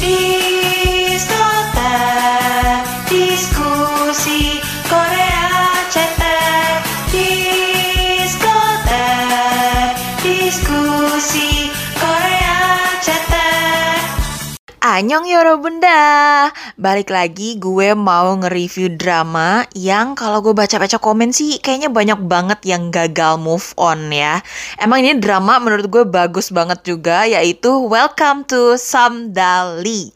feel Anyong Yoro Bunda. Balik lagi gue mau nge-review drama Yang kalau gue baca-baca komen sih Kayaknya banyak banget yang gagal move on ya. Emang ini drama menurut gue bagus banget juga Yaitu Welcome to Samdali.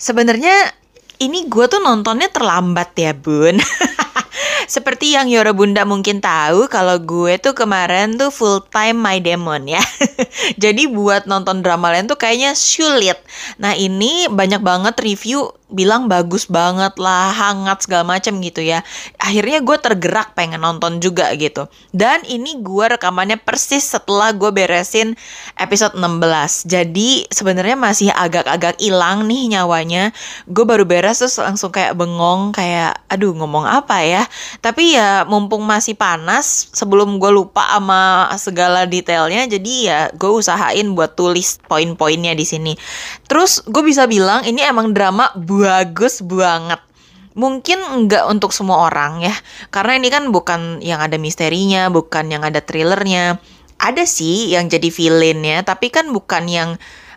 Sebenarnya ini gue tuh nontonnya terlambat ya bun Seperti yang Yoro Bunda mungkin tahu kalau gue tuh kemarin tuh full time My Demon ya. Jadi buat nonton drama lain tuh kayaknya sulit. Nah ini banyak banget review bilang bagus banget lah, hangat segala macam gitu ya. Akhirnya gue tergerak pengen nonton juga gitu. Dan ini gue rekamannya persis setelah gue beresin episode 16. Jadi sebenarnya masih agak-agak hilang nih nyawanya. Gue baru beres terus langsung kayak bengong kayak aduh ngomong apa ya. Tapi ya mumpung masih panas sebelum gue lupa sama segala detailnya jadi ya gue usahain buat tulis poin-poinnya di sini. Terus gue bisa bilang ini emang drama bagus banget. Mungkin enggak untuk semua orang ya. Karena ini kan bukan yang ada misterinya, bukan yang ada thrillernya. Ada sih yang jadi villainnya, tapi kan bukan yang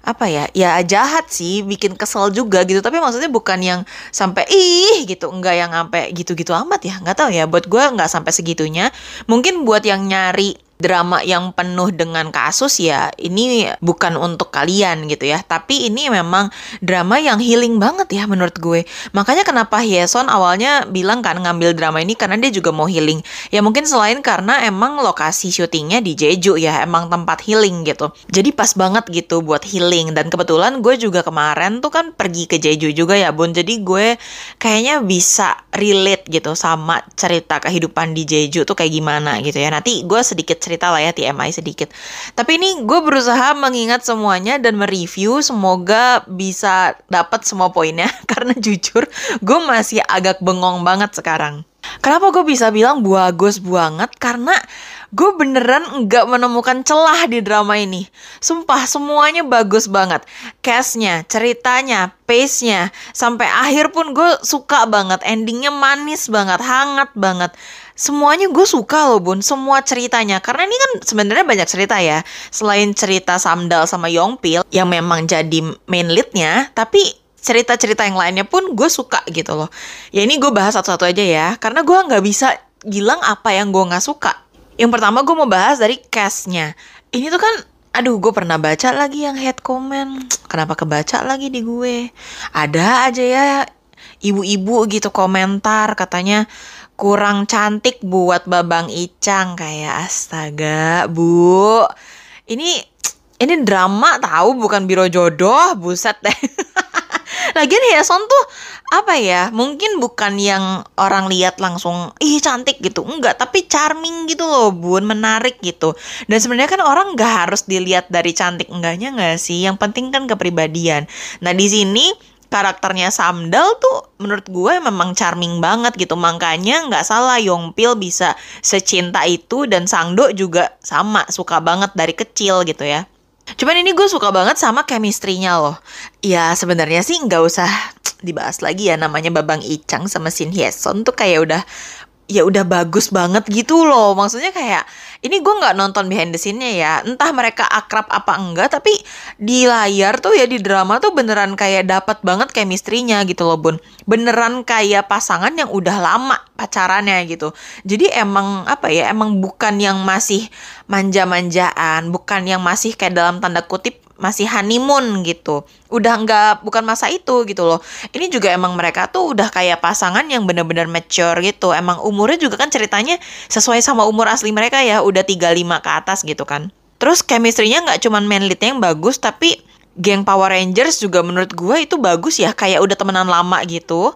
apa ya ya jahat sih bikin kesel juga gitu. Tapi maksudnya bukan yang sampai ih gitu. Enggak yang sampai gitu-gitu amat ya. Nggak tahu ya buat gue nggak sampai segitunya. Mungkin buat yang nyari drama yang penuh dengan kasus ya ini bukan untuk kalian gitu ya. Tapi ini memang drama yang healing banget ya menurut gue. Makanya kenapa Hyeson awalnya bilang kan ngambil drama ini karena dia juga mau healing. Ya mungkin selain karena emang lokasi syutingnya di Jeju ya emang tempat healing gitu. Jadi pas banget gitu buat healing. Dan kebetulan gue juga kemarin tuh kan pergi ke Jeju juga ya bun. Jadi gue kayaknya bisa relate gitu sama cerita kehidupan di Jeju tuh kayak gimana gitu ya. Nanti gue sedikit cerita lah ya TMI sedikit. Tapi ini gue berusaha mengingat semuanya dan mereview semoga bisa dapat semua poinnya karena jujur gue masih agak bengong banget sekarang. Kenapa gue bisa bilang bagus banget? Karena gue beneran nggak menemukan celah di drama ini. Sumpah semuanya bagus banget. Castnya, ceritanya, pace-nya, sampai akhir pun gue suka banget. Endingnya manis banget, hangat banget semuanya gue suka loh bun. Semua ceritanya. Karena ini kan sebenarnya banyak cerita ya. Selain cerita Samdal sama Yongpil yang memang jadi main leadnya tapi cerita-cerita yang lainnya pun gue suka gitu loh. Ya ini gue bahas satu-satu aja ya. Karena gue nggak bisa bilang apa yang gue nggak suka. Yang pertama gue mau bahas dari castnya. Ini tuh kan Aduh, gue pernah baca lagi yang head comment. Kenapa kebaca lagi di gue? Ada aja ya ibu-ibu gitu komentar katanya kurang cantik buat Babang Icang kayak astaga, Bu. Ini ini drama tahu bukan biro jodoh, buset deh. Lagian Hyeson tuh apa ya? Mungkin bukan yang orang lihat langsung ih cantik gitu, enggak, tapi charming gitu loh, Bun, menarik gitu. Dan sebenarnya kan orang nggak harus dilihat dari cantik enggaknya nggak sih? Yang penting kan kepribadian. Nah, di sini karakternya Samdal tuh menurut gue memang charming banget gitu. Makanya nggak salah Yongpil bisa secinta itu dan Sangdo juga sama suka banget dari kecil gitu ya. Cuman ini gue suka banget sama chemistry-nya loh. Ya sebenarnya sih nggak usah dibahas lagi ya namanya Babang Icang sama Shin Hyeson tuh kayak udah ya udah bagus banget gitu loh. Maksudnya kayak ini gue nggak nonton behind the scene-nya ya. Entah mereka akrab apa enggak tapi di layar tuh ya di drama tuh beneran kayak dapat banget chemistry-nya gitu loh bun. Beneran kayak pasangan yang udah lama pacarannya gitu. Jadi emang apa ya emang bukan yang masih manja-manjaan bukan yang masih kayak dalam tanda kutip masih honeymoon gitu. Udah nggak bukan masa itu gitu loh. Ini juga emang mereka tuh udah kayak pasangan yang bener-bener mature gitu. Emang umurnya juga kan ceritanya sesuai sama umur asli mereka ya, udah 35 ke atas gitu kan. Terus chemistry-nya nggak cuman main lead yang bagus tapi geng Power Rangers juga menurut gue itu bagus ya, kayak udah temenan lama gitu.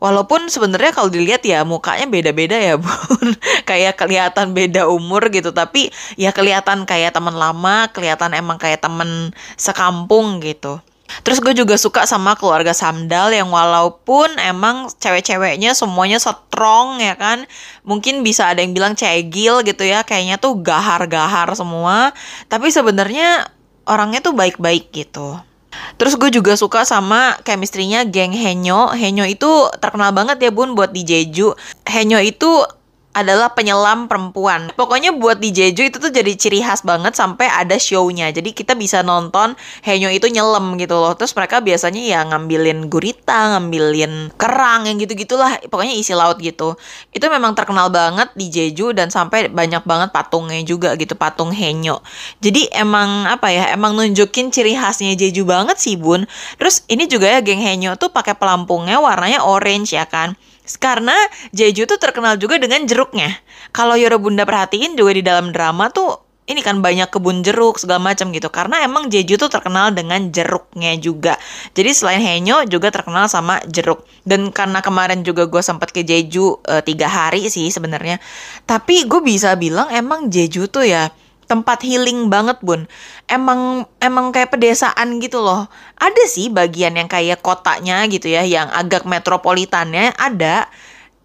Walaupun sebenarnya kalau dilihat ya mukanya beda-beda ya bun, kayak kelihatan beda umur gitu, tapi ya kelihatan kayak teman lama, kelihatan emang kayak temen sekampung gitu. Terus gue juga suka sama keluarga Samdal yang walaupun emang cewek-ceweknya semuanya strong ya kan. Mungkin bisa ada yang bilang cegil gitu ya, kayaknya tuh gahar-gahar semua. Tapi sebenarnya orangnya tuh baik-baik gitu. Terus gue juga suka sama chemistry-nya geng Henyo. Henyo itu terkenal banget ya bun buat di Jeju. Henyo itu adalah penyelam perempuan. Pokoknya buat di Jeju itu tuh jadi ciri khas banget sampai ada show-nya. Jadi kita bisa nonton Henyo itu nyelam gitu loh. Terus mereka biasanya ya ngambilin gurita, ngambilin kerang yang gitu-gitulah. Pokoknya isi laut gitu. Itu memang terkenal banget di Jeju dan sampai banyak banget patungnya juga gitu, patung Henyo. Jadi emang apa ya, emang nunjukin ciri khasnya Jeju banget sih bun. Terus ini juga ya geng Henyo tuh pakai pelampungnya warnanya orange ya kan. Karena Jeju tuh terkenal juga dengan jeruknya. Kalau Yoro Bunda perhatiin juga di dalam drama tuh ini kan banyak kebun jeruk segala macam gitu. Karena emang Jeju tuh terkenal dengan jeruknya juga. Jadi selain Henyo juga terkenal sama jeruk. Dan karena kemarin juga gue sempat ke Jeju e, tiga hari sih sebenarnya. Tapi gue bisa bilang emang Jeju tuh ya tempat healing banget bun. Emang emang kayak pedesaan gitu loh. Ada sih bagian yang kayak kotanya gitu ya yang agak metropolitannya ada.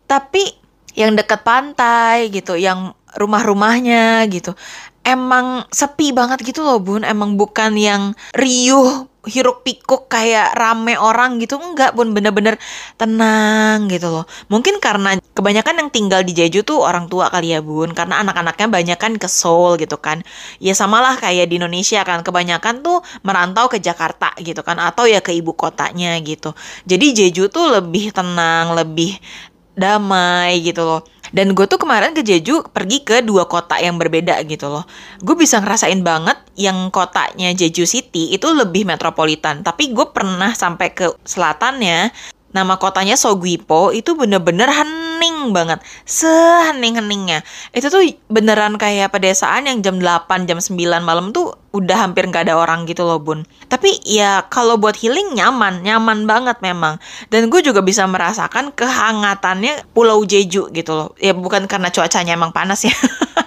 Tapi yang dekat pantai gitu yang rumah-rumahnya gitu. Emang sepi banget gitu loh bun. Emang bukan yang riuh hiruk pikuk kayak rame orang gitu enggak pun bener-bener tenang gitu loh. Mungkin karena kebanyakan yang tinggal di Jeju tuh orang tua kali ya bun. Karena anak-anaknya banyak kan ke Seoul gitu kan. Ya samalah kayak di Indonesia kan. Kebanyakan tuh merantau ke Jakarta gitu kan atau ya ke ibu kotanya gitu. Jadi Jeju tuh lebih tenang lebih damai gitu loh dan gue tuh kemarin ke Jeju pergi ke dua kota yang berbeda gitu loh. Gue bisa ngerasain banget yang kotanya Jeju City itu lebih metropolitan. Tapi gue pernah sampai ke selatannya Nama kotanya Soguipo itu bener-bener hening banget. Sehening-heningnya. Itu tuh beneran kayak pedesaan yang jam 8, jam 9 malam tuh udah hampir nggak ada orang gitu loh bun. Tapi ya kalau buat healing nyaman, nyaman banget memang. Dan gue juga bisa merasakan kehangatannya Pulau Jeju gitu loh. Ya bukan karena cuacanya emang panas ya.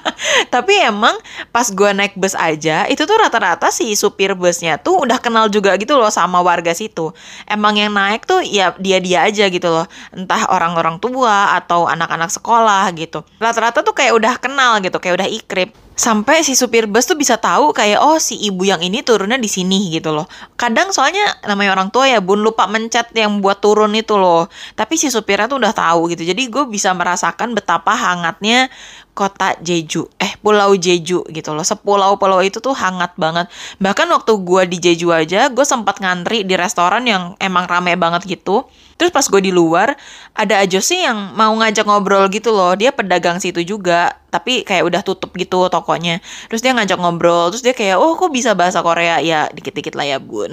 Tapi emang pas gue naik bus aja, itu tuh rata-rata si supir busnya tuh udah kenal juga gitu loh sama warga situ. Emang yang naik tuh ya dia-dia aja gitu loh. Entah orang-orang tua atau anak-anak sekolah gitu. Rata-rata tuh kayak udah kenal gitu, kayak udah ikrip sampai si supir bus tuh bisa tahu kayak oh si ibu yang ini turunnya di sini gitu loh. Kadang soalnya namanya orang tua ya bun lupa mencet yang buat turun itu loh. Tapi si supirnya tuh udah tahu gitu. Jadi gue bisa merasakan betapa hangatnya kota Jeju, eh Pulau Jeju gitu loh. Sepulau-pulau itu tuh hangat banget. Bahkan waktu gue di Jeju aja, gue sempat ngantri di restoran yang emang rame banget gitu. Terus pas gue di luar, ada aja sih yang mau ngajak ngobrol gitu loh. Dia pedagang situ juga, tapi kayak udah tutup gitu tokonya. Terus dia ngajak ngobrol, terus dia kayak, oh kok bisa bahasa Korea? Ya dikit-dikit lah ya bun.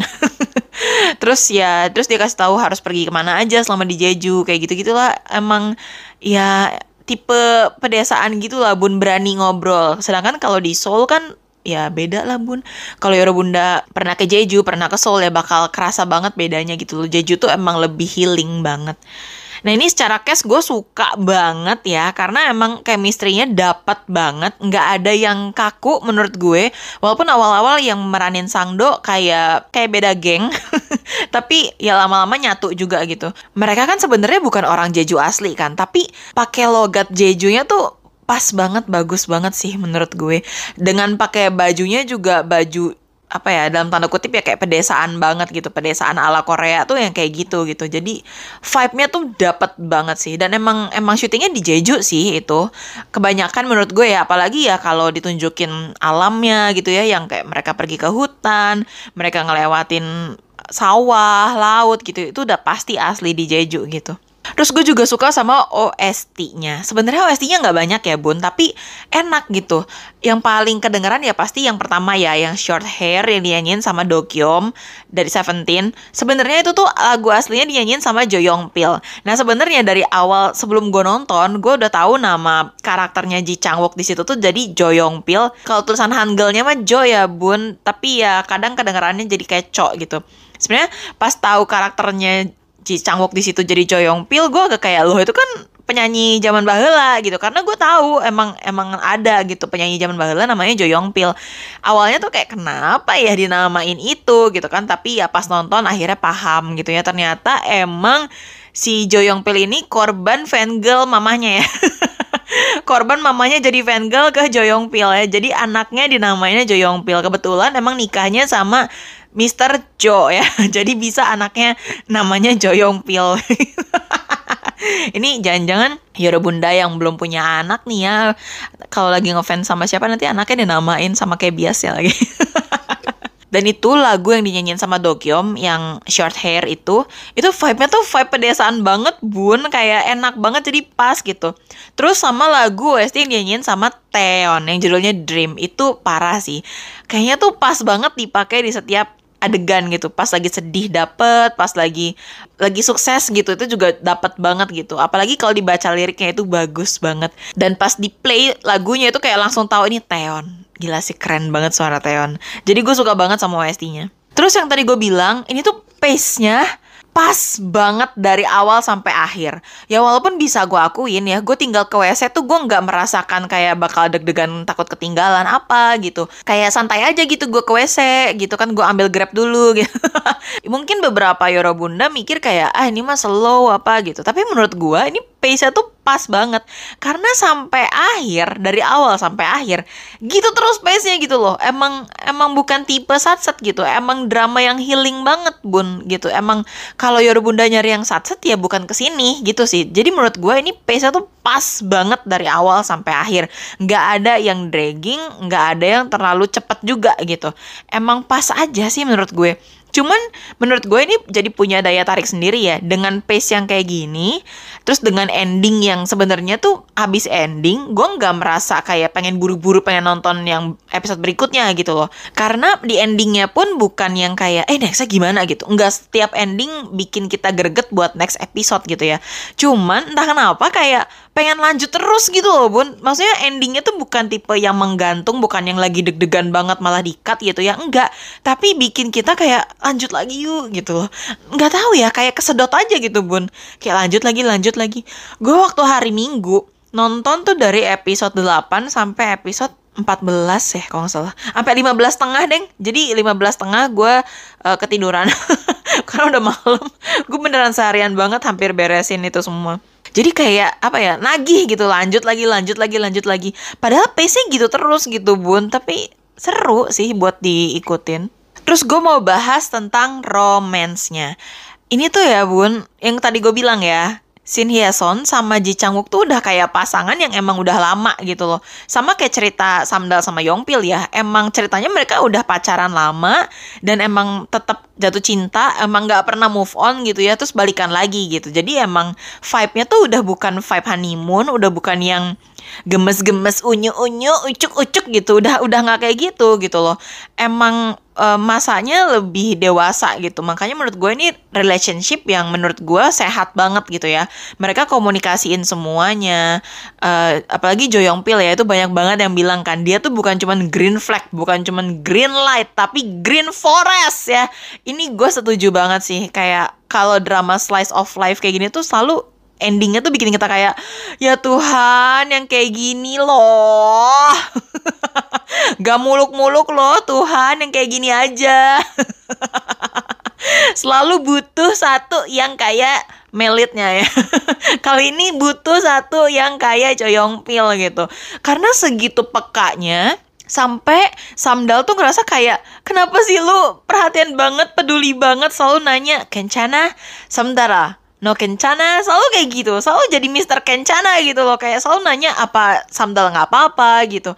terus ya, terus dia kasih tahu harus pergi ke mana aja selama di Jeju, kayak gitu gitulah. Emang ya tipe pedesaan gitu lah bun berani ngobrol. Sedangkan kalau di Seoul kan ya beda lah bun. Kalau Yoro Bunda pernah ke Jeju pernah ke Seoul ya bakal kerasa banget bedanya gitu loh. Jeju tuh emang lebih healing banget. Nah ini secara cast gue suka banget ya karena emang chemistry-nya dapat banget, nggak ada yang kaku menurut gue. Walaupun awal-awal yang meranin Sangdo kayak kayak beda geng, tapi ya lama-lama nyatu juga gitu. Mereka kan sebenarnya bukan orang Jeju asli kan, tapi pakai logat Jejunya tuh pas banget, bagus banget sih menurut gue. Dengan pakai bajunya juga baju apa ya dalam tanda kutip ya kayak pedesaan banget gitu pedesaan ala Korea tuh yang kayak gitu gitu jadi vibe-nya tuh dapat banget sih dan emang emang syutingnya di Jeju sih itu kebanyakan menurut gue ya apalagi ya kalau ditunjukin alamnya gitu ya yang kayak mereka pergi ke hutan mereka ngelewatin sawah laut gitu itu udah pasti asli di Jeju gitu Terus gue juga suka sama OST-nya. Sebenarnya OST-nya nggak banyak ya bun, tapi enak gitu. Yang paling kedengeran ya pasti yang pertama ya, yang Short Hair yang dinyanyiin sama Dokyom dari Seventeen. Sebenarnya itu tuh lagu aslinya dinyanyiin sama Jo Young Pil. Nah sebenarnya dari awal sebelum gue nonton, gue udah tahu nama karakternya Ji Chang Wook di situ tuh jadi Jo Young Pil. Kalau tulisan Hangulnya mah Jo ya bun, tapi ya kadang kedengerannya jadi keco gitu. Sebenarnya pas tahu karakternya Ji di situ jadi Joyong Pil gue agak kayak loh itu kan penyanyi zaman bahula gitu. Karena gue tahu emang emang ada gitu penyanyi zaman bahula namanya Joyong Pil. Awalnya tuh kayak kenapa ya dinamain itu? gitu kan. Tapi ya pas nonton akhirnya paham gitu ya. Ternyata emang si Joyong Pil ini korban fangirl mamanya ya. Korban mamanya jadi fangirl ke Joyong Pil ya. Jadi anaknya dinamainnya Joyong Pil. Kebetulan emang nikahnya sama Mr. Jo ya. Jadi bisa anaknya namanya Jo Yong Pil. Ini jangan-jangan Yoro Bunda yang belum punya anak nih ya. Kalau lagi ngefans sama siapa nanti anaknya dinamain sama kayak biasa lagi. Dan itu lagu yang dinyanyiin sama Dokyom yang short hair itu, itu vibe-nya tuh vibe pedesaan banget bun, kayak enak banget jadi pas gitu. Terus sama lagu OST yang dinyanyiin sama Teon yang judulnya Dream itu parah sih. Kayaknya tuh pas banget dipakai di setiap adegan gitu. Pas lagi sedih dapet pas lagi lagi sukses gitu itu juga dapet banget gitu. Apalagi kalau dibaca liriknya itu bagus banget. Dan pas di play lagunya itu kayak langsung tahu ini Teon gila sih keren banget suara Teon jadi gue suka banget sama OST-nya terus yang tadi gue bilang ini tuh pace-nya pas banget dari awal sampai akhir. Ya walaupun bisa gue akuin ya, gue tinggal ke WC tuh gue nggak merasakan kayak bakal deg-degan takut ketinggalan apa gitu. Kayak santai aja gitu gue ke WC gitu kan gue ambil grab dulu gitu. Mungkin beberapa Yoro Bunda mikir kayak ah ini mah slow apa gitu. Tapi menurut gue ini pace-nya tuh pas banget. Karena sampai akhir dari awal sampai akhir gitu terus pace-nya gitu loh. Emang emang bukan tipe satset gitu. Emang drama yang healing banget bun gitu. Emang kalau Yoro Bunda nyari yang satset ya bukan ke sini gitu sih. Jadi menurut gue ini pace-nya tuh pas banget dari awal sampai akhir. Nggak ada yang dragging nggak ada yang terlalu cepet juga gitu. Emang pas aja sih menurut gue Cuman menurut gue ini jadi punya daya tarik sendiri ya dengan pace yang kayak gini, terus dengan ending yang sebenarnya tuh habis ending, gue nggak merasa kayak pengen buru-buru pengen nonton yang episode berikutnya gitu loh. Karena di endingnya pun bukan yang kayak eh nextnya gimana gitu. Nggak setiap ending bikin kita greget buat next episode gitu ya. Cuman entah kenapa kayak pengen lanjut terus gitu loh bun. Maksudnya endingnya tuh bukan tipe yang menggantung bukan yang lagi deg-degan banget malah dikat gitu ya. Enggak. Tapi bikin kita kayak lanjut lagi yuk gitu loh. Nggak tahu ya kayak kesedot aja gitu bun. Kayak lanjut lagi lanjut lagi. Gue waktu hari minggu nonton tuh dari episode 8 sampai episode 14 ya kalau nggak salah. Sampai 15 tengah deng. Jadi 15 tengah gue uh, ketiduran. Karena udah malam. Gue beneran seharian banget hampir beresin itu semua jadi kayak apa ya nagih gitu lanjut lagi lanjut lagi lanjut lagi. Padahal pace gitu terus gitu bun. Tapi seru sih buat diikutin. Terus gue mau bahas tentang romansnya ini tuh ya bun yang tadi gue bilang ya Shin Hye Son sama Ji Chang Wook tuh udah kayak pasangan yang emang udah lama gitu loh. Sama kayak cerita Samdal sama Yongpil ya. Emang ceritanya mereka udah pacaran lama dan emang tetap jatuh cinta, emang nggak pernah move on gitu ya, terus balikan lagi gitu. Jadi emang vibe-nya tuh udah bukan vibe honeymoon, udah bukan yang gemes-gemes unyu-unyu ucuk-ucuk gitu udah udah nggak kayak gitu gitu loh emang e, masanya lebih dewasa gitu. Makanya menurut gue ini relationship yang menurut gue sehat banget gitu ya. Mereka komunikasiin semuanya. E, apalagi Jo Young Pil ya itu banyak banget yang bilang kan dia tuh bukan cuman green flag bukan cuman green light tapi green forest ya. Ini gue setuju banget sih kayak kalau drama slice of life kayak gini tuh selalu endingnya tuh bikin kita kayak ya Tuhan yang kayak gini loh. Gak muluk-muluk loh Tuhan yang kayak gini aja. Selalu butuh satu yang kayak melitnya ya. Kali ini butuh satu yang kayak coyong pil gitu. Karena segitu pekanya sampai Samdal tuh ngerasa kayak kenapa sih lu perhatian banget peduli banget selalu nanya kencana Samdara no kencana selalu kayak gitu. Selalu jadi Mister Kencana gitu loh. Kayak selalu nanya apa Samdal nggak apa-apa gitu.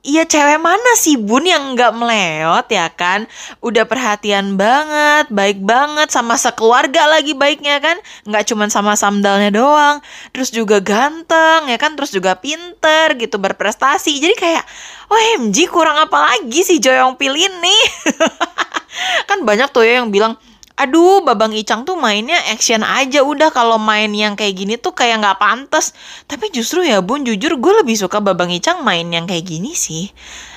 Iya cewek mana sih bun yang nggak meleot ya kan? Udah perhatian banget Baik banget Sama sekeluarga lagi baiknya kan? Nggak cuma sama samdalnya doang. Terus juga ganteng ya kan? Terus juga pinter gitu Berprestasi. Jadi kayak OMG kurang apa lagi sih Joyong pilih nih Kan banyak tuh ya yang bilang aduh Babang Icang tuh mainnya action aja. Udah kalau main yang kayak gini tuh kayak nggak pantas. Tapi justru ya bun jujur gue lebih suka Babang Icang main yang kayak gini sih.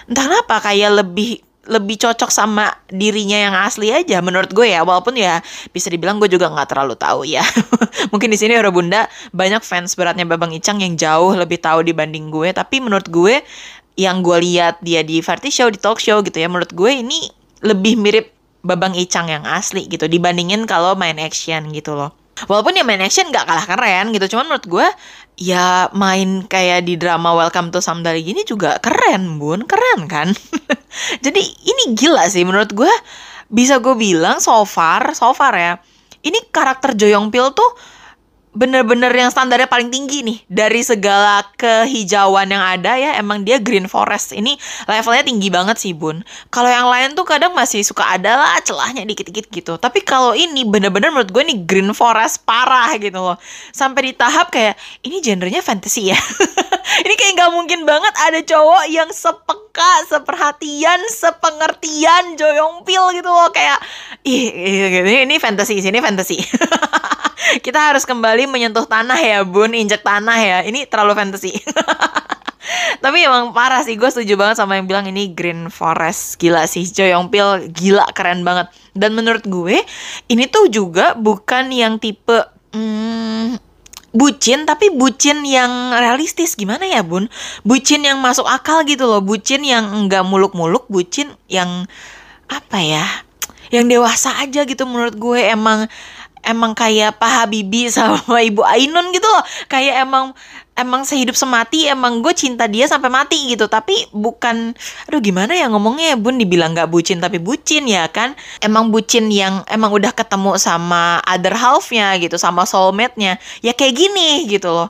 Entah kenapa kayak lebih lebih cocok sama dirinya yang asli aja menurut gue ya. Walaupun ya bisa dibilang gue juga nggak terlalu tahu ya. Mungkin di sini orang bunda banyak fans beratnya Babang Icang yang jauh lebih tahu dibanding gue. Tapi menurut gue yang gue lihat dia di variety show di talk show gitu ya menurut gue ini lebih mirip Babang Icang yang asli gitu dibandingin kalau main action gitu loh. Walaupun ya main action gak kalah keren gitu, cuman menurut gue ya main kayak di drama Welcome to Samdali gini juga keren bun, keren kan. Jadi ini gila sih menurut gue bisa gue bilang so far, so far ya. Ini karakter Jo Young Pil tuh bener-bener yang standarnya paling tinggi nih. Dari segala kehijauan yang ada ya emang dia green forest. Ini levelnya tinggi banget sih bun. Kalau yang lain tuh kadang masih suka ada lah celahnya dikit-dikit gitu. Tapi kalau ini bener-bener menurut gue nih green forest parah gitu loh. Sampai di tahap kayak ini genrenya fantasy ya? Ini kayak nggak mungkin banget ada cowok yang sepeka seperhatian sepengertian Joyong Pil gitu loh. Kayak ih ini, ini fantasy sini fantasy kita harus kembali menyentuh tanah ya bun. Injek tanah ya. Ini terlalu fantasy. Tapi emang parah sih. Gue setuju banget sama yang bilang ini Green Forest. Gila sih. Jo Young Pil gila keren banget. Dan menurut gue ini tuh juga bukan yang tipe hmm, bucin tapi bucin yang realistis. Gimana ya bun? Bucin yang masuk akal gitu loh. Bucin yang enggak muluk-muluk. Bucin yang apa ya yang dewasa aja gitu menurut gue. Emang emang kayak Pak Habibie sama Ibu Ainun gitu loh. Kayak emang emang sehidup semati emang gue cinta dia sampai mati gitu. Tapi bukan aduh gimana ya ngomongnya ya bun dibilang nggak bucin tapi bucin ya kan. Emang bucin yang emang udah ketemu sama other halfnya gitu sama soulmate-nya. Ya kayak gini gitu loh.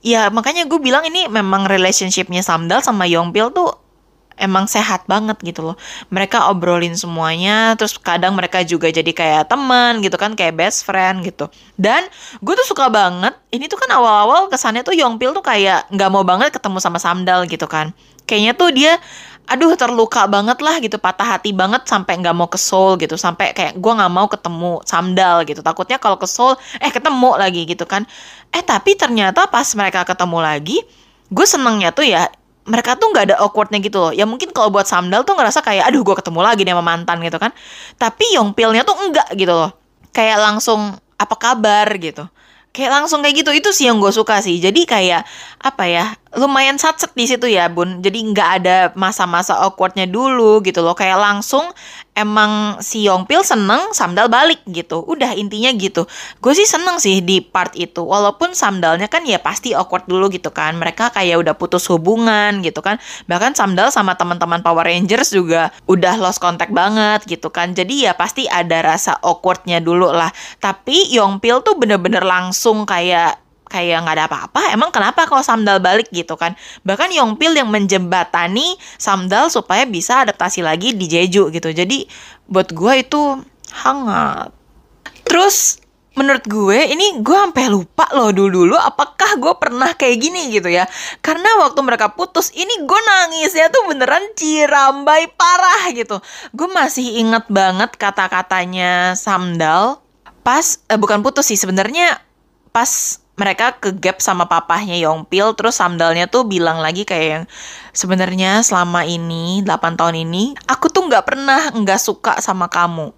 Ya makanya gue bilang ini memang relationshipnya Samdal sama Yongpil tuh emang sehat banget gitu loh. Mereka obrolin semuanya, terus kadang mereka juga jadi kayak teman gitu kan, kayak best friend gitu. Dan gue tuh suka banget, ini tuh kan awal-awal kesannya tuh Yongpil tuh kayak nggak mau banget ketemu sama Samdal gitu kan. Kayaknya tuh dia aduh terluka banget lah gitu patah hati banget sampai nggak mau ke Seoul gitu sampai kayak gue nggak mau ketemu Samdal gitu takutnya kalau ke Seoul eh ketemu lagi gitu kan eh tapi ternyata pas mereka ketemu lagi gue senengnya tuh ya mereka tuh nggak ada awkwardnya gitu loh. Ya mungkin kalau buat Samdal tuh ngerasa kayak aduh gue ketemu lagi nih sama mantan gitu kan. Tapi Yongpilnya tuh enggak gitu loh. Kayak langsung apa kabar gitu kayak langsung kayak gitu itu sih yang gue suka sih jadi kayak apa ya lumayan satset di situ ya bun jadi nggak ada masa-masa awkwardnya dulu gitu loh kayak langsung emang si Yongpil seneng Samdal balik gitu. Udah intinya gitu. Gue sih seneng sih di part itu. Walaupun Samdalnya kan ya pasti awkward dulu gitu kan. Mereka kayak udah putus hubungan gitu kan. Bahkan Samdal sama teman-teman Power Rangers juga udah lost contact banget gitu kan. Jadi ya pasti ada rasa awkwardnya dulu lah. Tapi Yongpil tuh bener-bener langsung kayak kayak nggak ada apa-apa. Emang kenapa kalau Samdal balik gitu kan? Bahkan Yongpil yang menjembatani Samdal supaya bisa adaptasi lagi di Jeju gitu. Jadi buat gue itu hangat. Terus menurut gue ini gue sampai lupa loh dulu dulu apakah gue pernah kayak gini gitu ya karena waktu mereka putus ini gue nangis ya tuh beneran cirambai parah gitu gue masih inget banget kata-katanya Samdal pas eh, bukan putus sih sebenarnya pas mereka ke gap sama papahnya Yongpil terus Samdalnya tuh bilang lagi kayak yang sebenarnya selama ini 8 tahun ini aku tuh nggak pernah nggak suka sama kamu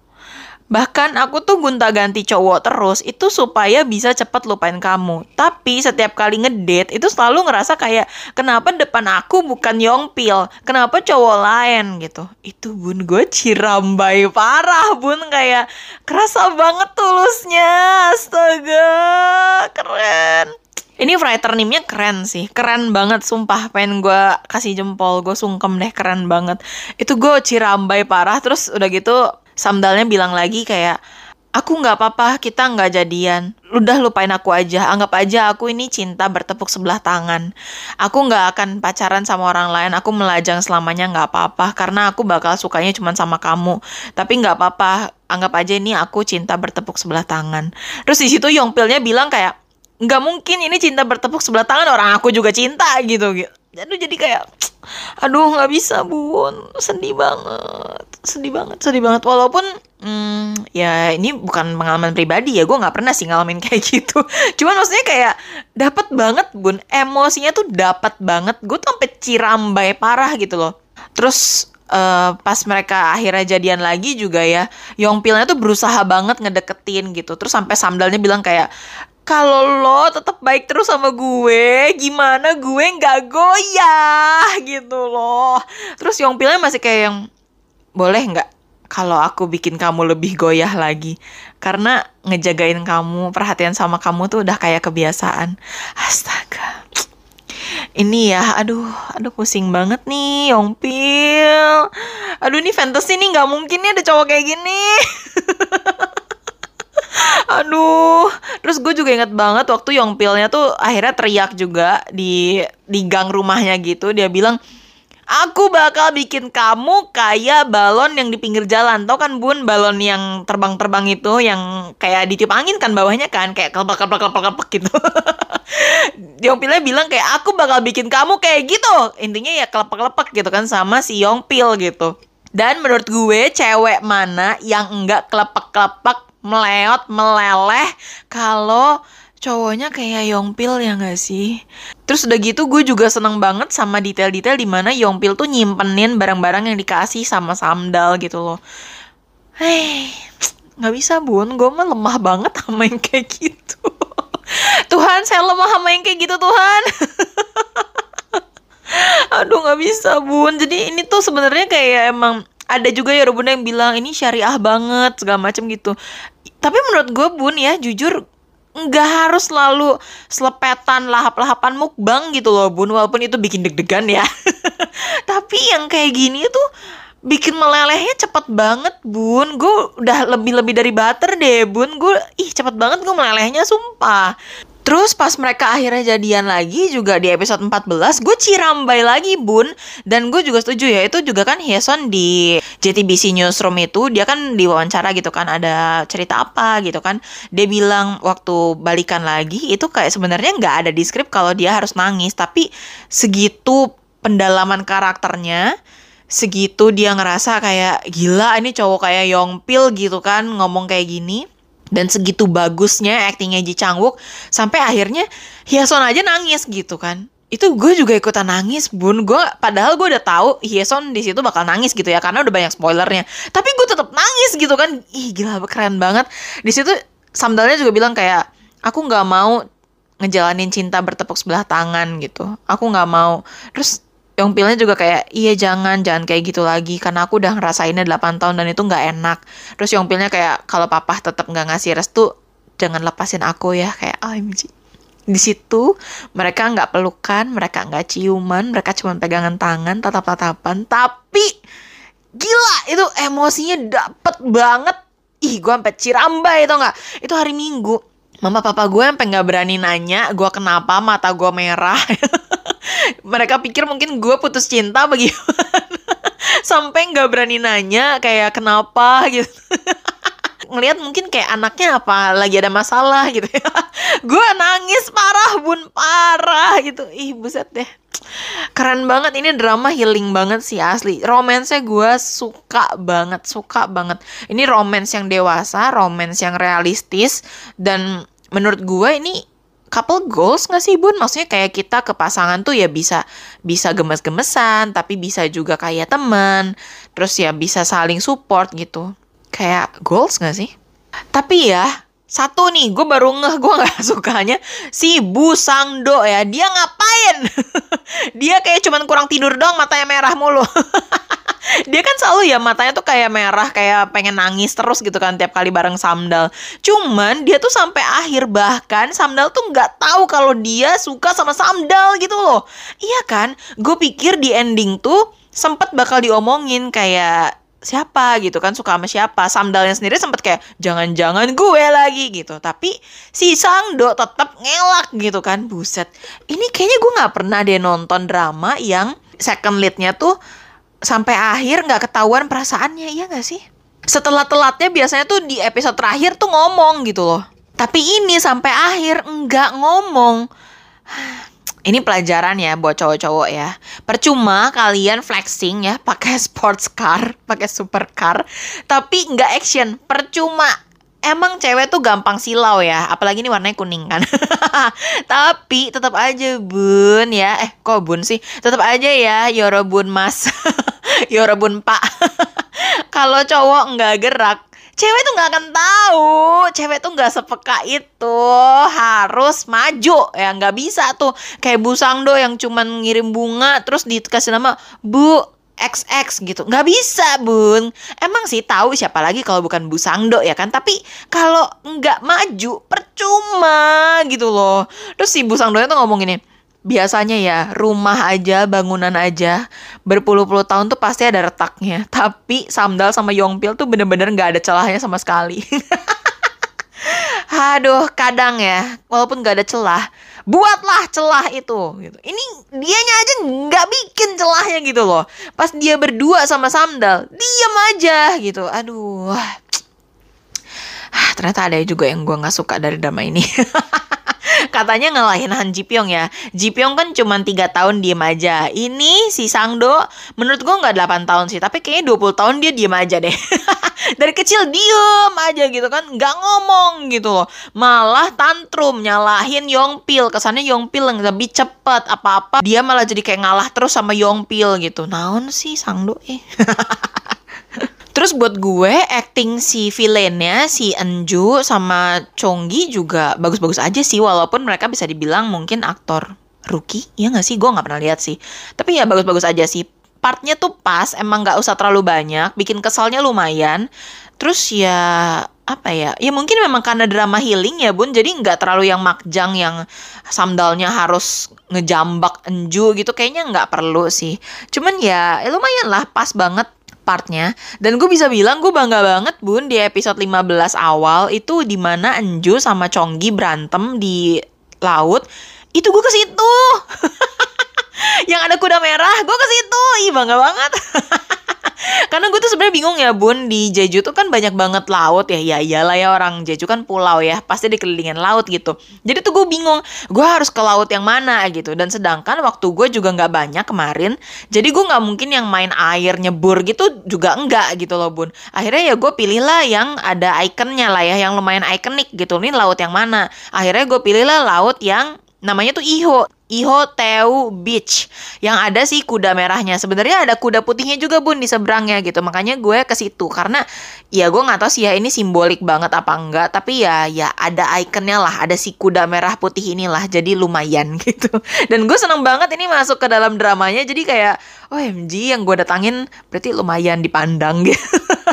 Bahkan aku tuh gonta-ganti cowok terus itu supaya bisa cepet lupain kamu. Tapi setiap kali ngedate itu selalu ngerasa kayak kenapa depan aku bukan Yongpil, kenapa cowok lain gitu. Itu bun gue cirambai parah bun kayak kerasa banget tulusnya. Astaga, keren. Ini writer name-nya keren sih, keren banget sumpah pengen gue kasih jempol, gue sungkem deh keren banget. Itu gue cirambai parah terus udah gitu Samdalnya bilang lagi kayak, aku nggak apa-apa, kita nggak jadian. Udah lupain aku aja, anggap aja aku ini cinta bertepuk sebelah tangan. Aku nggak akan pacaran sama orang lain, aku melajang selamanya nggak apa-apa, karena aku bakal sukanya cuma sama kamu. Tapi nggak apa-apa, anggap aja ini aku cinta bertepuk sebelah tangan. Terus di situ Yongpilnya bilang kayak, nggak mungkin ini cinta bertepuk sebelah tangan orang aku juga cinta gitu. Aduh jadi kayak aduh nggak bisa bun. Sedih banget sedih banget sedih banget. Walaupun hmm, ya ini bukan pengalaman pribadi ya gue nggak pernah sih ngalamin kayak gitu. Cuman maksudnya kayak dapat banget bun. Emosinya tuh dapat banget. Gue tuh sampai cirambai parah gitu loh. Terus Uh, pas mereka akhirnya jadian lagi juga ya Yongpilnya tuh berusaha banget ngedeketin gitu. Terus sampai Samdalnya bilang kayak kalau lo tetap baik terus sama gue, gimana gue nggak goyah gitu loh. Terus Yongpilnya masih kayak yang boleh nggak kalau aku bikin kamu lebih goyah lagi karena ngejagain kamu perhatian sama kamu tuh udah kayak kebiasaan astaga Ini ya, aduh, aduh pusing banget nih, Yongpil. Aduh, ini fantasy nih nggak mungkin nih ada cowok kayak gini. Aduh, terus gue juga inget banget waktu Yongpilnya tuh akhirnya teriak juga di di gang rumahnya gitu. Dia bilang, aku bakal bikin kamu kayak balon yang di pinggir jalan. Tau kan bun, balon yang terbang-terbang itu yang kayak ditiup angin kan bawahnya kan, kayak kelepek kelepek kelepek kelepek gitu. Yongpilnya bilang kayak aku bakal bikin kamu kayak gitu. Intinya ya kelepek kelepek gitu kan sama si Yongpil gitu. Dan menurut gue cewek mana yang enggak kelepek-kelepek meleot, meleleh kalau cowoknya kayak Yongpil ya nggak sih? Terus udah gitu gue juga seneng banget sama detail-detail di mana Yongpil tuh nyimpenin barang-barang yang dikasih sama Samdal gitu loh. Hei, nggak bisa bun, gue mah lemah banget sama yang kayak gitu. Tuhan, saya lemah sama yang kayak gitu Tuhan. Aduh nggak bisa bun. Jadi ini tuh sebenarnya kayak emang ada juga ya bunda yang bilang ini syariah banget segala macam gitu. Tapi menurut gue bun ya jujur nggak harus selalu selepetan lahap-lahapan mukbang gitu loh bun walaupun itu bikin deg-degan ya. Tapi yang kayak gini tuh bikin melelehnya cepet banget bun. Gue udah lebih-lebih dari butter deh bun. Gue ih cepet banget gue melelehnya sumpah Terus pas mereka akhirnya jadian lagi juga di episode 14 gue cirambai lagi bun. Dan gue juga setuju ya itu juga kan Hyeson di JTBC Newsroom itu dia kan diwawancara gitu kan ada cerita apa gitu kan. Dia bilang waktu balikan lagi itu kayak sebenarnya nggak ada di skrip kalau dia harus nangis. Tapi segitu pendalaman karakternya segitu dia ngerasa kayak gila ini cowok kayak Yongpil gitu kan ngomong kayak gini dan segitu bagusnya aktingnya Ji Chang Wook sampai akhirnya Hyeson aja nangis gitu kan. Itu gue juga ikutan nangis bun. Gue padahal gue udah tahu Hyeson di situ bakal nangis gitu ya karena udah banyak spoilernya. Tapi gue tetap nangis gitu kan. Ih gila keren banget. Di situ Samdalnya juga bilang kayak aku nggak mau ngejalanin cinta bertepuk sebelah tangan gitu. Aku nggak mau. Terus Yongpilnya juga kayak iya jangan jangan kayak gitu lagi karena aku udah ngerasainnya 8 tahun dan itu nggak enak. Terus Yongpilnya kayak kalau papa tetap nggak ngasih restu jangan lepasin aku ya. Kayak OMG di situ mereka nggak pelukan mereka nggak ciuman mereka cuma pegangan tangan tatap tatapan tapi gila itu emosinya dapet banget. Ih gue sampai cirambai itu nggak? Itu hari minggu. Mama papa gue sampai nggak berani nanya gue kenapa mata gue merah mereka pikir mungkin gue putus cinta bagaimana sampai nggak berani nanya kayak kenapa? gitu. Ngelihat mungkin kayak anaknya apa lagi ada masalah gitu ya. Gue nangis parah bun parah gitu. Ih buset deh. Keren banget ini drama healing banget sih asli. Romance gue suka banget suka banget. Ini romance yang dewasa romance yang realistis dan menurut gue ini couple goals gak sih bun? Maksudnya kayak kita ke pasangan tuh ya bisa bisa gemes-gemesan, tapi bisa juga kayak temen, terus ya bisa saling support gitu. Kayak goals gak sih? Tapi ya satu nih, gue baru ngeh gue gak sukanya si Bu Sangdo ya. Dia ngapain? dia kayak cuman kurang tidur doang, matanya merah mulu. dia kan selalu ya matanya tuh kayak merah kayak pengen nangis terus gitu kan tiap kali bareng Samdal. Cuman dia tuh sampai akhir bahkan Samdal tuh nggak tahu kalau dia suka sama Samdal gitu loh. Iya kan? Gue pikir di ending tuh sempet bakal diomongin kayak siapa gitu kan suka sama siapa. Samdalnya sendiri sempet kayak jangan-jangan gue lagi gitu. Tapi si Sangdo tetap ngelak gitu kan. Buset. Ini kayaknya gue nggak pernah deh nonton drama yang second leadnya tuh sampai akhir nggak ketahuan perasaannya iya nggak sih setelah telatnya biasanya tuh di episode terakhir tuh ngomong gitu loh tapi ini sampai akhir nggak ngomong ini pelajaran ya buat cowok-cowok ya. Percuma kalian flexing ya pakai sports car, pakai supercar, tapi nggak action. Percuma. Emang cewek tuh gampang silau ya, apalagi ini warnanya kuning kan. tapi tetap aja bun ya. Eh kok bun sih? Tetap aja ya Yorobun Mas. Yorobun Pak. Kalau cowok nggak gerak, cewek tuh nggak akan tahu. Cewek tuh nggak sepeka itu. Harus maju. Ya nggak bisa tuh. Kayak Bu Sangdo yang cuman ngirim bunga terus dikasih nama Bu XX gitu. Nggak bisa bun. Emang sih tahu siapa lagi kalau bukan Bu Sangdo ya kan? Tapi kalau nggak maju percuma gitu loh. Terus si Bu Sangdo tuh ngomong ini biasanya ya rumah aja, bangunan aja berpuluh-puluh tahun tuh pasti ada retaknya. Tapi Samdal sama Yongpil tuh bener-bener nggak ada celahnya sama sekali. Aduh, kadang ya, walaupun nggak ada celah, buatlah celah itu. Gitu. Ini dianya aja nggak bikin celahnya gitu loh. Pas dia berdua sama Samdal, diam aja gitu. Aduh, ternyata ada juga yang gue nggak suka dari drama ini. Katanya ngalahin Han Ji Pyong ya. Ji Pyong kan cuma 3 tahun diem aja. Ini si Sang Do menurut gue nggak 8 tahun sih, tapi kayaknya 20 tahun dia diem aja deh. Dari kecil diem aja gitu kan, nggak ngomong gitu loh. Malah tantrum nyalahin Yongpil. Kesannya Yongpil yang lebih cepet apa-apa. Dia malah jadi kayak ngalah terus sama Yongpil gitu. Naon sih Sang Do eh. Terus buat gue acting si villainnya si Enju sama Chonggi juga bagus-bagus aja sih walaupun mereka bisa dibilang mungkin aktor rookie. Ya nggak sih? Gue nggak pernah lihat sih. Tapi ya bagus-bagus aja sih. Partnya tuh pas emang nggak usah terlalu banyak bikin kesalnya lumayan. Terus ya apa ya? Ya mungkin memang karena drama healing ya bun. Jadi nggak terlalu yang makjang yang samdalnya harus ngejambak enju gitu kayaknya nggak perlu sih. Cuman ya lumayan lah pas banget partnya. Dan gue bisa bilang gue bangga banget bun di episode 15 awal itu di mana Enju sama Chonggi berantem di laut. Itu gue ke situ. Yang ada kuda merah gue ke situ. Ih bangga banget Karena gue tuh sebenarnya bingung ya bun di Jeju tuh kan banyak banget laut ya ya iyalah ya orang Jeju kan pulau ya pasti dikelilingin laut gitu. Jadi tuh gue bingung gue harus ke laut yang mana gitu. Dan sedangkan waktu gue juga nggak banyak kemarin. Jadi gue nggak mungkin yang main air nyebur gitu juga enggak gitu loh bun. Akhirnya ya gue pilih lah yang ada ikonnya lah ya yang lumayan ikonik gitu. Ini laut yang mana? Akhirnya gue pilih lah laut yang namanya tuh Iho. Iho Teu Beach yang ada sih kuda merahnya. Sebenarnya ada kuda putihnya juga bun di seberangnya gitu. Makanya gue ke situ karena ya gue nggak tahu sih ya ini simbolik banget apa enggak. Tapi ya ya ada ikonnya lah, ada si kuda merah putih inilah. Jadi lumayan gitu. Dan gue seneng banget ini masuk ke dalam dramanya. Jadi kayak OMG yang gue datangin berarti lumayan dipandang gitu.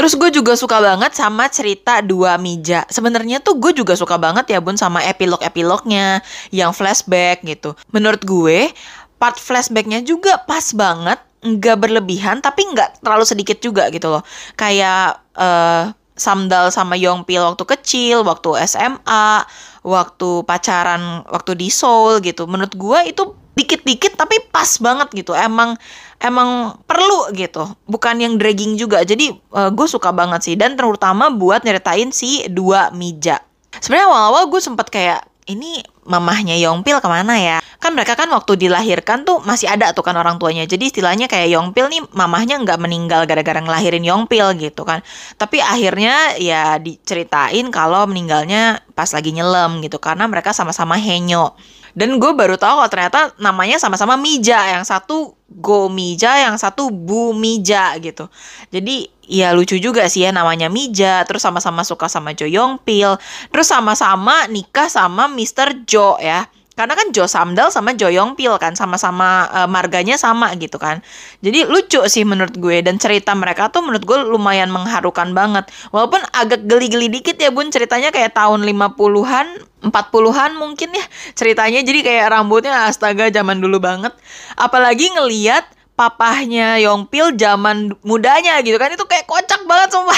Terus gue juga suka banget sama cerita dua mija. Sebenarnya tuh gue juga suka banget ya bun sama epilog-epilognya yang flashback gitu. Menurut gue part flashbacknya juga pas banget, nggak berlebihan tapi nggak terlalu sedikit juga gitu loh. Kayak uh, Samdal sama Yongpil waktu kecil, waktu SMA, waktu pacaran, waktu di Seoul gitu. Menurut gue itu dikit-dikit tapi pas banget gitu. Emang emang perlu gitu bukan yang dragging juga jadi uh, gue suka banget sih dan terutama buat nyeritain si dua mija sebenarnya awal-awal gue sempat kayak ini mamahnya Yongpil ke mana ya? Kan mereka kan waktu dilahirkan tuh masih ada tuh kan orang tuanya. Jadi istilahnya kayak Yongpil nih mamahnya nggak meninggal gara-gara ngelahirin Yongpil gitu kan. Tapi akhirnya ya diceritain kalau meninggalnya pas lagi nyelam gitu karena mereka sama-sama henyo. Dan gue baru tahu kalau ternyata namanya sama-sama Mija. Yang satu Go Mija, yang satu Bu Mija gitu. Jadi ya lucu juga sih ya namanya Mija. Terus sama-sama suka sama Jo Yong Pil. Terus sama-sama nikah sama Mr. Jo ya karena kan Jo Samdal sama Jo Yong Pil kan sama-sama uh, marganya sama gitu kan. Jadi lucu sih menurut gue dan cerita mereka tuh menurut gue lumayan mengharukan banget. Walaupun agak geli-geli dikit ya Bun ceritanya kayak tahun 50-an, 40-an mungkin ya ceritanya. Jadi kayak rambutnya astaga zaman dulu banget. Apalagi ngeliat papahnya Yongpil zaman mudanya gitu kan itu kayak kocak banget sumpah.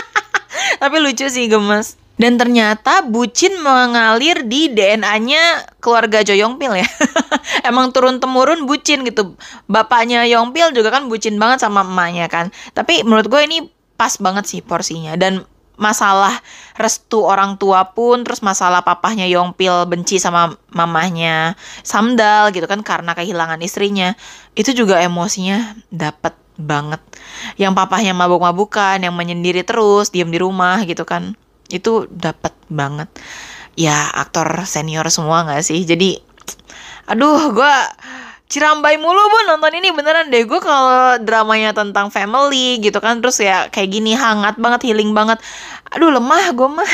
Tapi lucu sih gemes. Dan ternyata bucin mengalir di DNA-nya keluarga Jo Yongpil ya. Emang turun temurun bucin gitu. Bapaknya Yongpil juga kan bucin banget sama emaknya kan. Tapi menurut gue ini pas banget sih porsinya dan masalah restu orang tua pun terus masalah papahnya Yongpil benci sama mamahnya Samdal gitu kan karena kehilangan istrinya itu juga emosinya dapat banget yang papahnya mabuk-mabukan yang menyendiri terus diam di rumah gitu kan itu dapat banget. Ya aktor senior semua nggak sih? Jadi aduh gue cirambai mulu bu. Nonton ini beneran deh. Gue kalau dramanya tentang family gitu kan terus ya kayak gini hangat banget healing banget. Aduh lemah gue mah.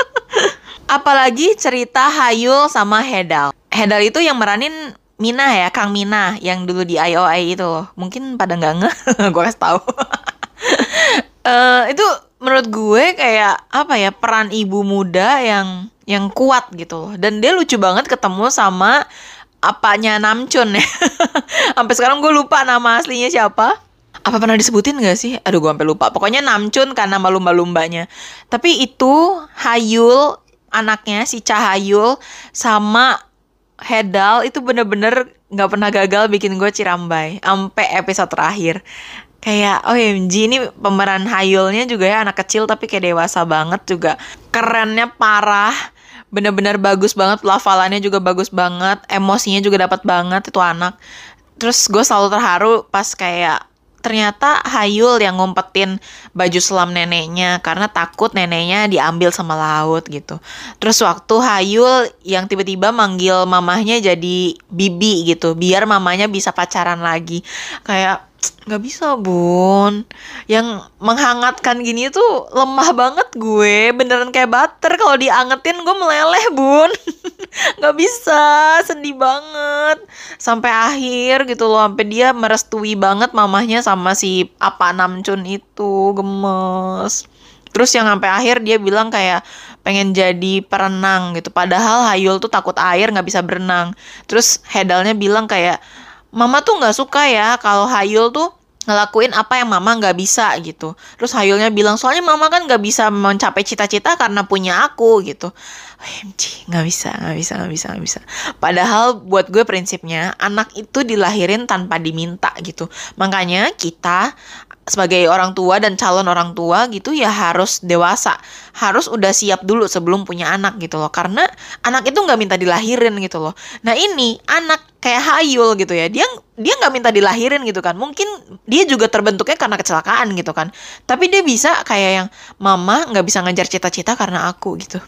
Apalagi cerita Hayul sama Hedal. Hedal itu yang meranin Mina ya Kang Mina yang dulu di IOI itu. Mungkin pada nggak nge gue kasih tahu uh, itu menurut gue kayak apa ya peran ibu muda yang yang kuat gitu loh. Dan dia lucu banget ketemu sama apanya Namchun ya. Sampai sekarang gue lupa nama aslinya siapa. Apa pernah disebutin gak sih? Aduh gue sampai lupa. Pokoknya Namchun karena nama lumba-lumbanya. Tapi itu Hayul anaknya si Cahayul sama Hedal itu bener-bener nggak pernah gagal bikin gue cirambai sampai episode terakhir kayak OMG ini pemeran Hayulnya juga ya anak kecil tapi kayak dewasa banget juga kerennya parah bener-bener bagus banget pelafalannya juga bagus banget emosinya juga dapat banget itu anak terus gue selalu terharu pas kayak ternyata Hayul yang ngumpetin baju selam neneknya karena takut neneknya diambil sama laut gitu. Terus waktu Hayul yang tiba-tiba manggil mamahnya jadi bibi gitu, biar mamanya bisa pacaran lagi. Kayak nggak bisa bun. Yang menghangatkan gini tuh lemah banget gue. Beneran kayak butter. Kalau diangetin gue meleleh bun. Nggak bisa. Sedih banget. Sampai akhir gitu loh. Sampai dia merestui banget mamahnya sama si apa Namcun itu. Gemes. Terus yang sampai akhir dia bilang kayak pengen jadi perenang gitu. Padahal Hayul tuh takut air nggak bisa berenang. Terus Hedalnya bilang kayak mama tuh nggak suka ya kalau Hayul tuh ngelakuin apa yang mama nggak bisa gitu. Terus Hayulnya bilang soalnya mama kan nggak bisa mencapai cita-cita karena punya aku gitu. OMG, nggak bisa, nggak bisa, nggak bisa, nggak bisa. Padahal buat gue prinsipnya anak itu dilahirin tanpa diminta gitu. Makanya kita sebagai orang tua dan calon orang tua gitu ya harus dewasa. Harus udah siap dulu sebelum punya anak gitu loh. Karena anak itu nggak minta dilahirin gitu loh. Nah ini anak kayak Hayul gitu ya dia dia nggak minta dilahirin gitu kan. Mungkin dia juga terbentuknya karena kecelakaan gitu kan. Tapi dia bisa kayak yang mama nggak bisa ngejar cita-cita karena aku gitu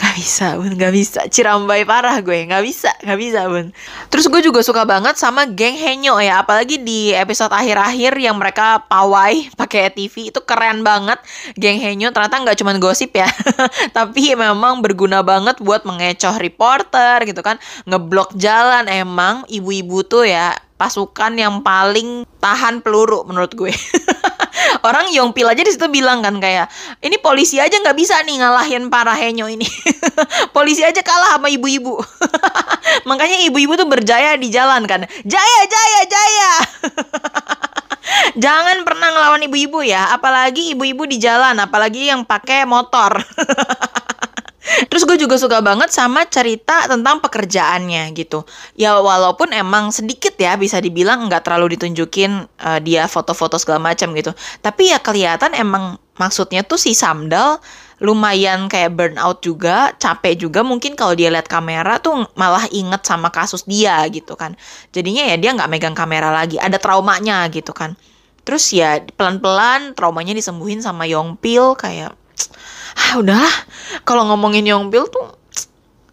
Gak bisa bun, gak bisa. Cirambai parah gue, gak bisa, gak bisa bun. Terus gue juga suka banget sama geng Henyo ya Apalagi di episode akhir-akhir yang mereka pawai pakai TV Itu keren banget. Geng Henyo ternyata gak cuma gosip ya Tapi memang berguna banget buat mengecoh reporter gitu kan Ngeblok jalan. Emang ibu-ibu tuh ya pasukan yang paling tahan peluru menurut gue. Orang Yongpil aja di situ bilang kan kayak ini polisi aja nggak bisa nih ngalahin para henyo ini. Polisi aja kalah sama ibu-ibu. Makanya ibu-ibu tuh berjaya di jalan kan. Jaya jaya jaya. Jangan pernah ngelawan ibu-ibu ya, apalagi ibu-ibu di jalan, apalagi yang pakai motor. Terus gue juga suka banget sama cerita tentang pekerjaannya gitu. Ya walaupun emang sedikit ya bisa dibilang nggak terlalu ditunjukin uh, dia foto-foto segala macam gitu. Tapi ya kelihatan emang maksudnya tuh si Samdal lumayan kayak burnout juga, capek juga mungkin kalau dia lihat kamera tuh malah inget sama kasus dia gitu kan. Jadinya ya dia nggak megang kamera lagi, ada traumanya gitu kan. Terus ya pelan-pelan traumanya disembuhin sama Yongpil kayak ah udahlah kalau ngomongin Yongbil tuh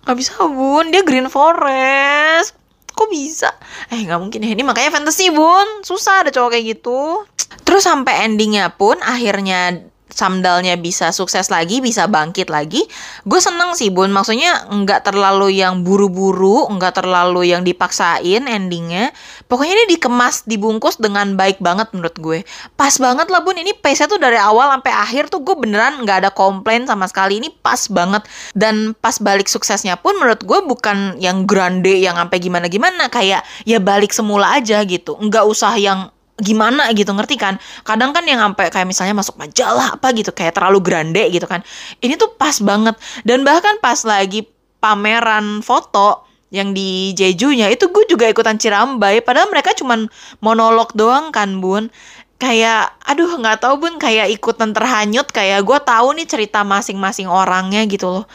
nggak bisa bun. Dia Green Forest. Kok bisa? Eh nggak mungkin ya. Ini makanya fantasy bun. Susah ada cowok kayak gitu. Terus sampai endingnya pun akhirnya Samdalnya bisa sukses lagi, bisa bangkit lagi. Gue seneng sih bun, maksudnya nggak terlalu yang buru-buru, nggak terlalu yang dipaksain endingnya. Pokoknya ini dikemas, dibungkus dengan baik banget menurut gue. Pas banget lah bun, ini pace-nya tuh dari awal sampai akhir tuh gue beneran nggak ada komplain sama sekali. Ini pas banget. Dan pas balik suksesnya pun menurut gue bukan yang grande, yang sampai gimana-gimana. Kayak ya balik semula aja gitu. Nggak usah yang gimana gitu ngerti kan? Kadang kan yang sampai kayak misalnya masuk majalah apa gitu kayak terlalu grande gitu kan. Ini tuh pas banget. Dan bahkan pas lagi pameran foto yang di Jejunya itu gue juga ikutan cirambai. Padahal mereka cuman monolog doang kan bun. Kayak aduh nggak tahu bun kayak ikutan terhanyut. Kayak gue tahu nih cerita masing-masing orangnya gitu loh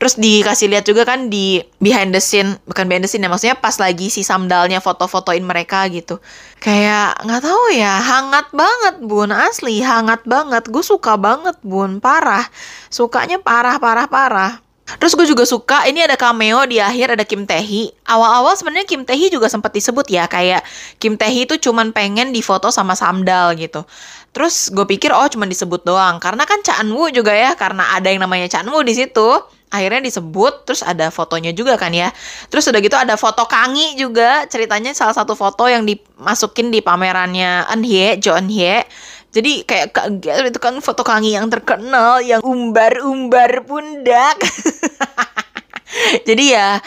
Terus dikasih lihat juga kan di behind the scene, bukan behind the scene ya, maksudnya pas lagi si Samdalnya foto-fotoin mereka gitu. Kayak nggak tahu ya, hangat banget bun, asli hangat banget. Gue suka banget bun, parah. Sukanya parah, parah, parah. Terus gue juga suka ini ada cameo di akhir ada Kim Tae Awal-awal sebenarnya Kim Tae juga sempat disebut ya kayak Kim Tae itu cuman pengen difoto sama Samdal gitu. Terus gue pikir oh cuman disebut doang karena kan Cha Woo juga ya karena ada yang namanya Cha Woo di situ akhirnya disebut terus ada fotonya juga kan ya terus udah gitu ada foto Kangi juga ceritanya salah satu foto yang dimasukin di pamerannya Eun Hye Jo Eun Hye Jadi kayak Kak Gel itu kan foto kangi yang terkenal yang umbar-umbar pundak. Jadi ya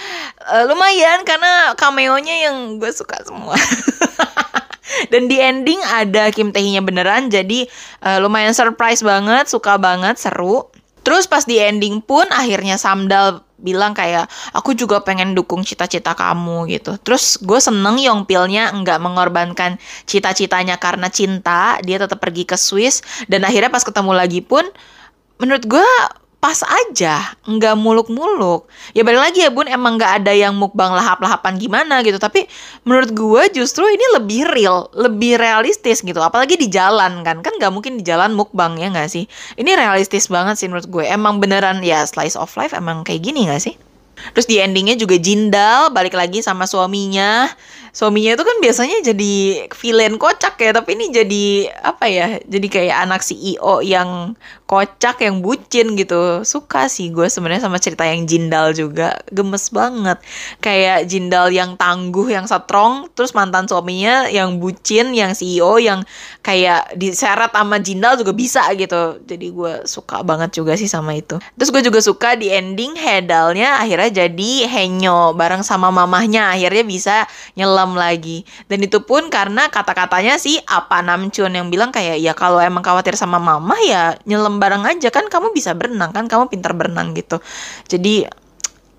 uh, lumayan karena cameo-nya yang gue suka semua. Dan di ending ada Kim Tae-nya beneran jadi uh, lumayan surprise banget, suka banget, seru. Terus pas di ending pun akhirnya Samdal bilang kayak aku juga pengen dukung cita-cita kamu gitu. Terus gue seneng Yongpilnya nggak mengorbankan cita-citanya karena cinta, dia tetap pergi ke Swiss dan akhirnya pas ketemu lagi pun menurut gue pas aja, nggak muluk-muluk. Ya balik lagi ya bun, emang nggak ada yang mukbang lahap-lahapan gimana gitu. Tapi menurut gue justru ini lebih real, lebih realistis gitu. Apalagi di jalan kan, kan nggak mungkin di jalan mukbang ya nggak sih? Ini realistis banget sih menurut gue. Emang beneran ya slice of life emang kayak gini nggak sih? Terus di endingnya juga Jindal balik lagi sama suaminya suaminya itu kan biasanya jadi villain kocak ya tapi ini jadi apa ya jadi kayak anak CEO yang kocak yang bucin gitu. Suka sih gue sebenarnya sama cerita yang Jindal juga. Gemes banget. Kayak Jindal yang tangguh yang strong terus mantan suaminya yang bucin yang CEO yang kayak diseret sama Jindal juga bisa gitu. Jadi gue suka banget juga sih sama itu. Terus gue juga suka di ending Hedalnya akhirnya jadi Henyo bareng sama mamahnya. Akhirnya bisa nyelam malam lagi. Dan itu pun karena kata-katanya sih apa Namchun yang bilang kayak ya kalau emang khawatir sama mama ya nyelam bareng aja kan kamu bisa berenang kan kamu pintar berenang gitu. Jadi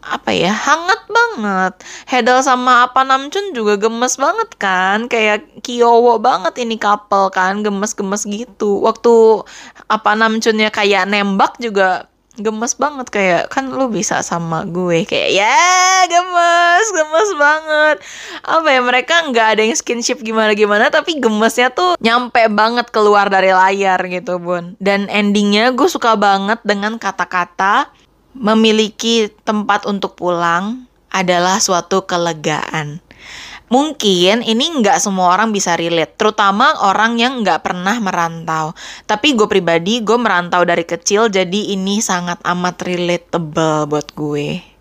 apa ya hangat banget Hedel sama apa Namchun juga gemes banget kan kayak Kyowo banget ini couple kan gemes-gemes gitu waktu apa Namchunnya kayak nembak juga gemes banget kayak kan lu bisa sama gue kayak ya gemes gemes banget. Apa ya mereka nggak ada yang skinship gimana gimana tapi gemesnya tuh nyampe banget keluar dari layar gitu bun. Dan endingnya gue suka banget dengan kata-kata memiliki tempat untuk pulang adalah suatu kelegaan Mungkin ini nggak semua orang bisa relate, terutama orang yang nggak pernah merantau. Tapi gue pribadi, gue merantau dari kecil, jadi ini sangat amat relatable buat gue.